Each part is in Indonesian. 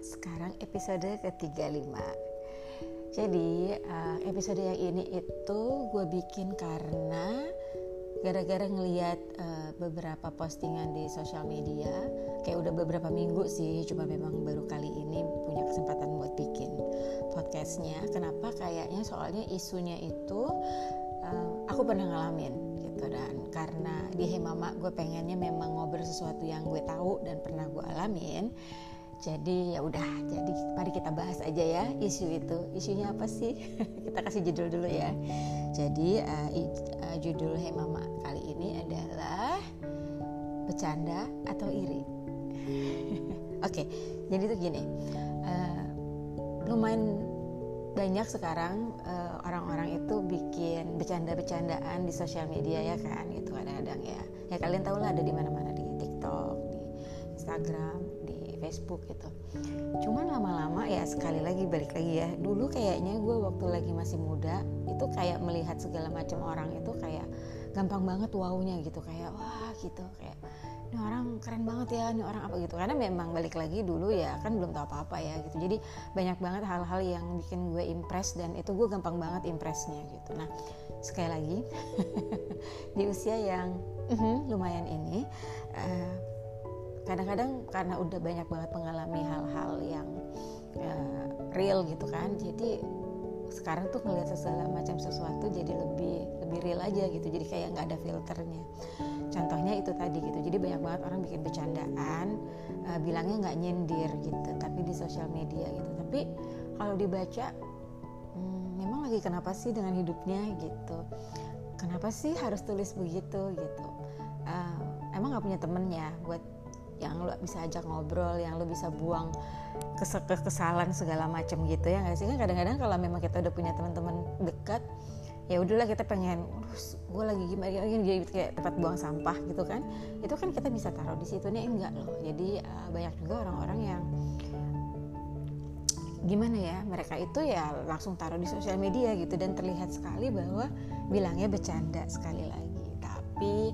sekarang episode ke-35. Jadi uh, episode yang ini itu gue bikin karena gara-gara ngeliat uh, beberapa postingan di sosial media. Kayak udah beberapa minggu sih cuma memang baru kali ini punya kesempatan buat bikin podcastnya. Kenapa? Kayaknya soalnya isunya itu uh, aku pernah ngalamin gitu. Dan karena di Hemama gue pengennya memang ngobrol sesuatu yang gue tahu dan pernah gue alamin jadi ya udah, jadi mari kita bahas aja ya isu itu. Isunya apa sih? kita kasih judul dulu ya. Jadi uh, judul Hemama kali ini adalah bercanda atau iri. Oke, okay, jadi itu gini. Uh, lumayan banyak sekarang orang-orang uh, itu bikin bercanda-bercandaan di sosial media ya kan itu kadang-kadang ya ya kalian tahu lah ada di mana-mana di TikTok di Instagram Facebook gitu. Cuman lama-lama ya sekali lagi balik lagi ya. Dulu kayaknya gue waktu lagi masih muda itu kayak melihat segala macam orang itu kayak gampang banget wownya gitu. Kayak wah gitu. Kayak ini orang keren banget ya ini orang apa gitu. Karena memang balik lagi dulu ya kan belum tahu apa-apa ya gitu. Jadi banyak banget hal-hal yang bikin gue impress dan itu gue gampang banget impressnya gitu. Nah sekali lagi di usia yang uh, lumayan ini uh, kadang-kadang karena udah banyak banget mengalami hal-hal yang uh, real gitu kan jadi sekarang tuh ngelihat segala macam sesuatu jadi lebih lebih real aja gitu jadi kayak nggak ada filternya. Contohnya itu tadi gitu jadi banyak banget orang bikin bercandaan uh, bilangnya nggak nyindir gitu tapi di sosial media gitu. Tapi kalau dibaca hmm, memang lagi kenapa sih dengan hidupnya gitu? Kenapa sih harus tulis begitu gitu? Uh, emang nggak punya temennya buat yang lo bisa ajak ngobrol yang lo bisa buang kekesalan segala macam gitu ya nggak sih? Kan kadang-kadang kalau memang kita udah punya teman-teman dekat ya udahlah kita pengen gue lagi gimana gini jadi kayak tempat buang sampah gitu kan. Itu kan kita bisa taruh di situ nih enggak loh. Jadi uh, banyak juga orang-orang yang gimana ya mereka itu ya langsung taruh di sosial media gitu. Dan terlihat sekali bahwa bilangnya bercanda sekali lagi. Tapi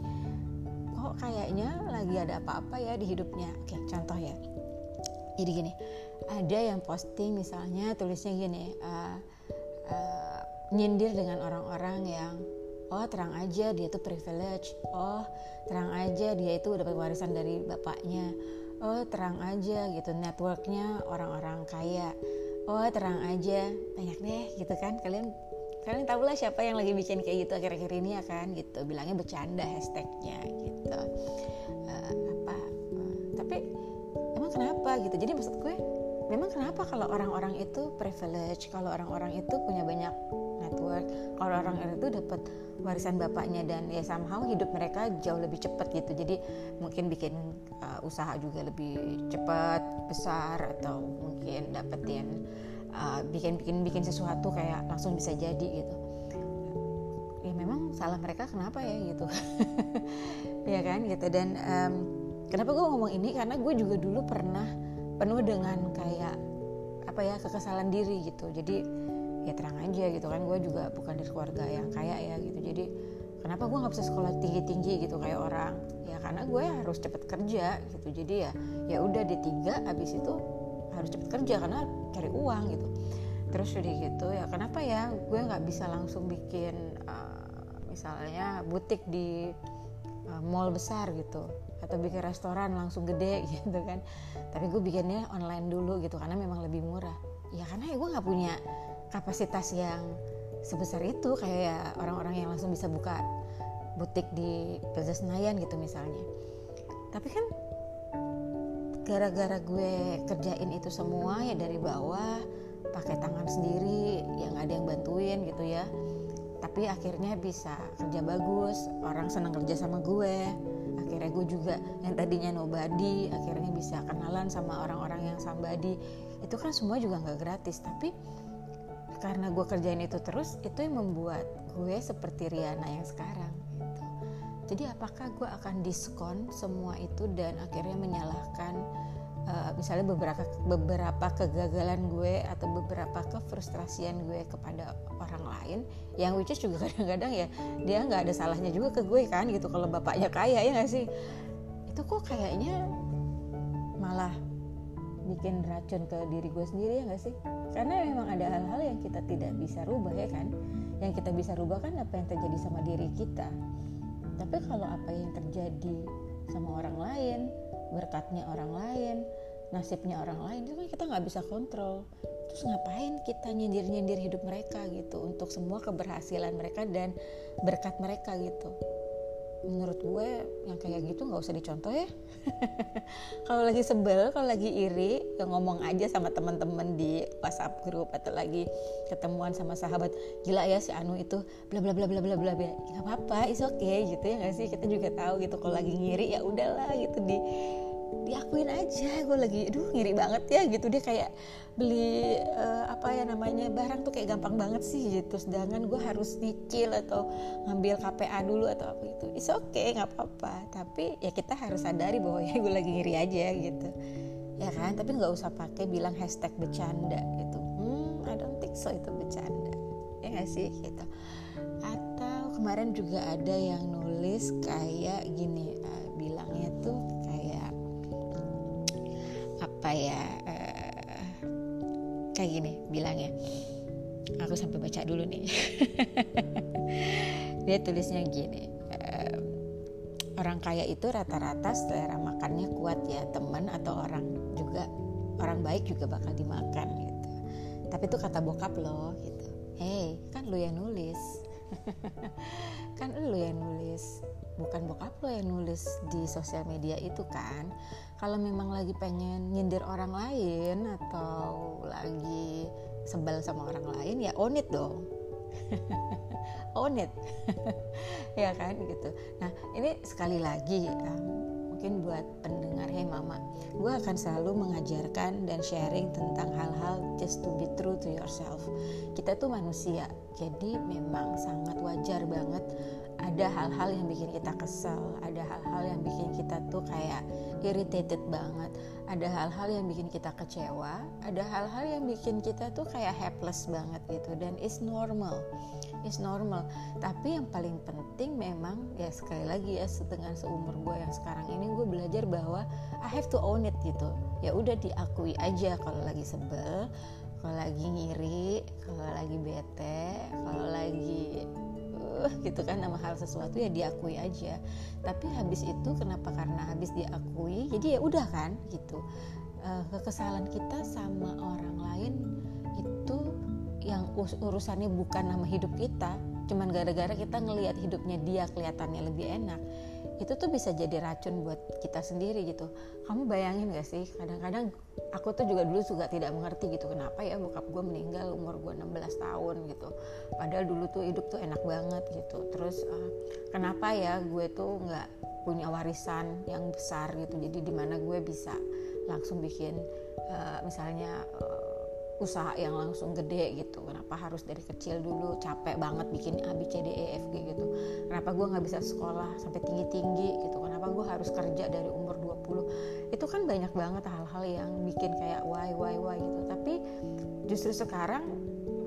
kok kayaknya lagi ada apa-apa ya di hidupnya. Oke contoh ya. Jadi gini ada yang posting misalnya tulisnya gini uh, uh, nyindir dengan orang-orang yang oh terang aja dia tuh privilege. Oh terang aja dia itu dapat warisan dari bapaknya. Oh terang aja gitu networknya orang-orang kaya. Oh terang aja. Banyak deh gitu kan kalian kalian tahu lah siapa yang lagi bikin kayak gitu akhir-akhir ini ya kan gitu. Bilangnya bercanda hashtagnya gitu. Uh, apa uh, tapi emang kenapa gitu. Jadi maksud gue memang kenapa kalau orang-orang itu privilege kalau orang-orang itu punya banyak network kalau orang itu dapat warisan bapaknya dan ya somehow hidup mereka jauh lebih cepat gitu. Jadi mungkin bikin uh, usaha juga lebih cepat besar atau mungkin dapetin uh, bikin sesuatu kayak langsung bisa jadi gitu. Ya memang salah mereka kenapa ya gitu. Ya kan gitu. Dan um, kenapa gue ngomong ini? Karena gue juga dulu pernah penuh dengan kayak apa ya kekesalan diri gitu. Jadi ya terang aja gitu kan. Gue juga bukan dari keluarga yang kaya ya gitu. Jadi kenapa gue nggak bisa sekolah tinggi tinggi gitu kayak orang? Ya karena gue harus cepet kerja gitu. Jadi ya ya udah di tiga abis itu harus cepet kerja karena cari uang gitu. Terus udah gitu ya kenapa ya gue nggak bisa langsung bikin uh, misalnya butik di uh, mall besar gitu. Atau bikin restoran langsung gede gitu kan. Tapi gue bikinnya online dulu gitu karena memang lebih murah. Ya karena ya gue nggak punya kapasitas yang sebesar itu. Kayak orang-orang yang langsung bisa buka butik di Plaza Senayan gitu misalnya. Tapi kan gara-gara gue kerjain itu semua ya dari bawah pakai tangan sendiri yang ada yang bantuin gitu ya. Tapi akhirnya bisa kerja bagus orang senang kerja sama gue. Akhirnya gue juga yang tadinya nobody akhirnya bisa kenalan sama orang-orang yang somebody. Itu kan semua juga nggak gratis tapi karena gue kerjain itu terus itu yang membuat gue seperti Riana yang sekarang jadi apakah gue akan diskon semua itu dan akhirnya menyalahkan uh, misalnya beberapa beberapa kegagalan gue atau beberapa kefrustrasian gue kepada orang lain? Yang which is juga kadang-kadang ya dia nggak ada salahnya juga ke gue kan gitu kalau bapaknya kaya ya nggak sih? Itu kok kayaknya malah bikin racun ke diri gue sendiri ya nggak sih? Karena memang ada hal-hal yang kita tidak bisa rubah ya kan? Yang kita bisa rubah kan apa yang terjadi sama diri kita tapi kalau apa yang terjadi sama orang lain berkatnya orang lain nasibnya orang lain itu kan kita nggak bisa kontrol. Terus ngapain kita nyindir-nyindir hidup mereka gitu untuk semua keberhasilan mereka dan berkat mereka gitu menurut gue yang kayak gitu nggak usah dicontoh ya. Kalau lagi sebel kalau lagi iri ya ngomong aja sama teman-teman di WhatsApp grup atau lagi ketemuan sama sahabat gila ya si Anu itu bla bla bla bla bla bla nggak apa-apa is okay, gitu ya nggak sih? Kita juga tahu gitu kalau lagi ngiri ya udahlah gitu di diakuin aja gue lagi aduh ngiri banget ya gitu. Dia kayak beli uh, apa ya namanya barang tuh kayak gampang banget sih gitu. Sedangkan gue harus nyicil atau ngambil KPA dulu atau apa itu is oke okay, nggak apa-apa. Tapi ya kita harus sadari bahwa ya gue lagi ngiri aja gitu. Ya kan? Tapi nggak usah pakai bilang hashtag bercanda gitu. Hmm I don't think so itu bercanda. Ya gak sih gitu. Atau kemarin juga ada yang nulis kayak gini uh, apa ya uh, kayak gini bilangnya. Aku sampai baca dulu nih. Dia tulisnya gini uh, orang kaya itu rata-rata selera makannya kuat ya teman atau orang juga orang baik juga bakal dimakan gitu. Tapi itu kata bokap loh gitu. Hey kan lu yang nulis. Kan lu yang nulis bukan bokap lo yang nulis di sosial media itu kan. Kalau memang lagi pengen nyindir orang lain atau lagi sebel sama orang lain ya own it dong. Own it. Ya kan gitu. Nah ini sekali lagi um, mungkin buat pendengar hey mama gue akan selalu mengajarkan dan sharing tentang hal-hal just to be true to yourself. Kita tuh manusia jadi memang sangat wajar banget ada hal-hal yang bikin kita kesel ada hal-hal yang bikin kita tuh kayak irritated banget ada hal-hal yang bikin kita kecewa ada hal-hal yang bikin kita tuh kayak helpless banget gitu dan is normal is normal. Tapi yang paling penting memang ya sekali lagi ya setengah seumur gue yang sekarang ini gue belajar bahwa I have to own it gitu. Ya udah diakui aja kalau lagi sebel kalau lagi ngiri kalau lagi bete kalau lagi gitu kan nama hal sesuatu ya diakui aja. Tapi habis itu kenapa? Karena habis diakui jadi ya udah kan gitu. Uh, kekesalan kita sama orang lain urusannya bukan nama hidup kita cuman gara-gara kita ngelihat hidupnya dia kelihatannya lebih enak itu tuh bisa jadi racun buat kita sendiri gitu. Kamu bayangin gak sih kadang-kadang aku tuh juga dulu juga tidak mengerti gitu kenapa ya bokap gue meninggal umur gue 16 tahun gitu. Padahal dulu tuh hidup tuh enak banget gitu. Terus uh, kenapa ya gue tuh nggak punya warisan yang besar gitu. Jadi di mana gue bisa langsung bikin uh, misalnya uh, usaha yang langsung gede gitu. Kenapa harus dari kecil dulu capek banget bikin A B C D E F G gitu? Kenapa gue nggak bisa sekolah sampai tinggi tinggi gitu? Kenapa gue harus kerja dari umur 20 itu kan banyak banget hal-hal yang bikin kayak why why why gitu. Tapi justru sekarang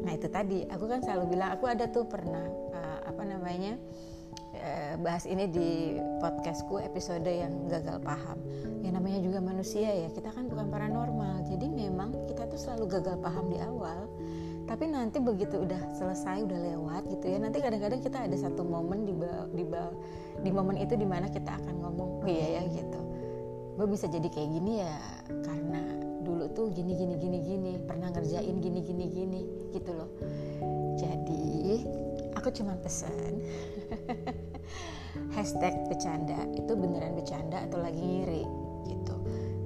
nah itu tadi aku kan selalu bilang aku ada tuh pernah uh, apa namanya bahas ini di podcastku episode yang gagal paham. Ya namanya juga manusia ya kita kan bukan paranormal. Jadi memang kita tuh selalu gagal paham di awal. Tapi nanti begitu udah selesai udah lewat gitu ya nanti kadang-kadang kita ada satu momen di di di momen itu di mana kita akan ngomong oh iya ya gitu. Gue bisa jadi kayak gini ya karena dulu tuh gini gini gini gini pernah ngerjain gini gini gini gitu loh. Jadi aku cuma pesan hashtag bercanda. Itu beneran bercanda atau lagi ngiri? Gitu.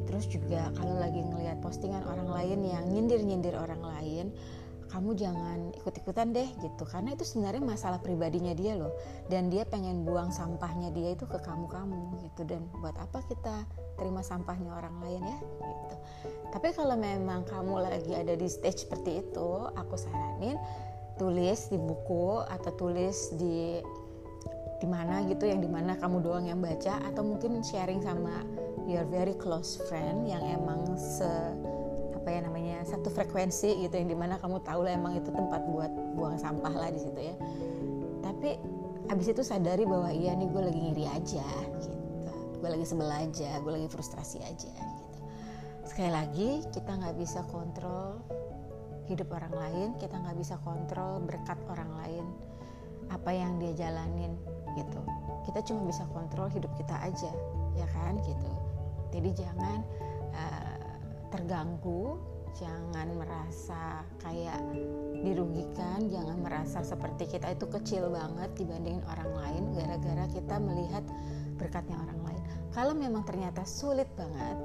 Terus juga kalau lagi ngelihat postingan orang lain yang nyindir-nyindir orang lain kamu jangan ikut-ikutan deh gitu. Karena itu sebenarnya masalah pribadinya dia loh. Dan dia pengen buang sampahnya dia itu ke kamu-kamu gitu. Dan buat apa kita terima sampahnya orang lain ya gitu. Tapi kalau memang kamu lagi ada di stage seperti itu aku saranin tulis di buku atau tulis di di mana gitu yang di mana kamu doang yang baca atau mungkin sharing sama your very close friend yang emang se apa ya namanya satu frekuensi gitu yang di mana kamu tahu lah emang itu tempat buat buang sampah lah di situ ya. Tapi abis itu sadari bahwa iya nih gue lagi ngiri aja gitu. Gue lagi sebel aja gue lagi frustrasi aja gitu. Sekali lagi kita nggak bisa kontrol hidup orang lain kita nggak bisa kontrol berkat orang lain apa yang dia jalanin gitu. Kita cuma bisa kontrol hidup kita aja ya kan gitu. Jadi jangan uh, terganggu jangan merasa kayak dirugikan jangan merasa seperti kita itu kecil banget dibandingin orang lain gara-gara kita melihat berkatnya orang lain. Kalau memang ternyata sulit banget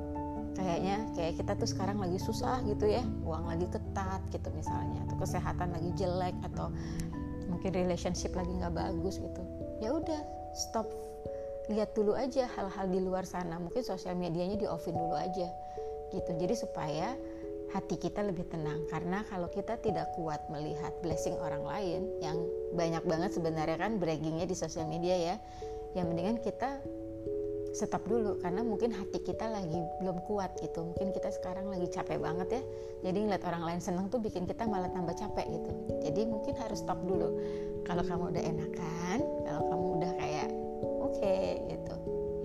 kayaknya kayak kita tuh sekarang lagi susah gitu ya uang lagi ketat gitu misalnya atau kesehatan lagi jelek atau mungkin relationship lagi nggak bagus gitu. Ya udah stop. Lihat dulu aja hal-hal di luar sana. Mungkin sosial medianya di offin dulu aja gitu. Jadi supaya hati kita lebih tenang. Karena kalau kita tidak kuat melihat blessing orang lain yang banyak banget sebenarnya kan braggingnya di sosial media ya yang mendingan kita stop dulu karena mungkin hati kita lagi belum kuat gitu. Mungkin kita sekarang lagi capek banget ya. Jadi ngeliat orang lain seneng tuh bikin kita malah tambah capek gitu. Jadi mungkin harus stop dulu. Kalau kamu udah enakan kalau kamu udah kayak oke okay, gitu.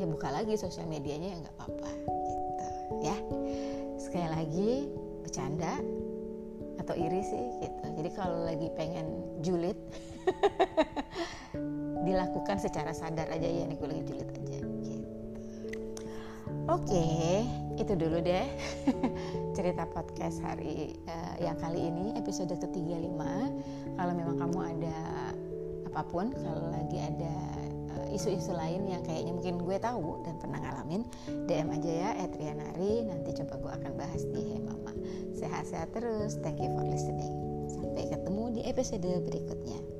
Ya buka lagi sosial medianya ya nggak apa-apa gitu ya. Sekali lagi bercanda atau iri sih gitu. Jadi kalau lagi pengen julid dilakukan secara sadar aja ya nih gue lagi julid aja oke itu dulu deh cerita podcast hari uh, yang kali ini episode ke-35 kalau memang kamu ada apa pun kalau lagi ada isu-isu lain yang kayaknya mungkin gue tahu dan pernah ngalamin DM aja ya Etrianari nanti coba gue akan bahas di Hey Mama sehat-sehat terus thank you for listening. Sampai ketemu di episode berikutnya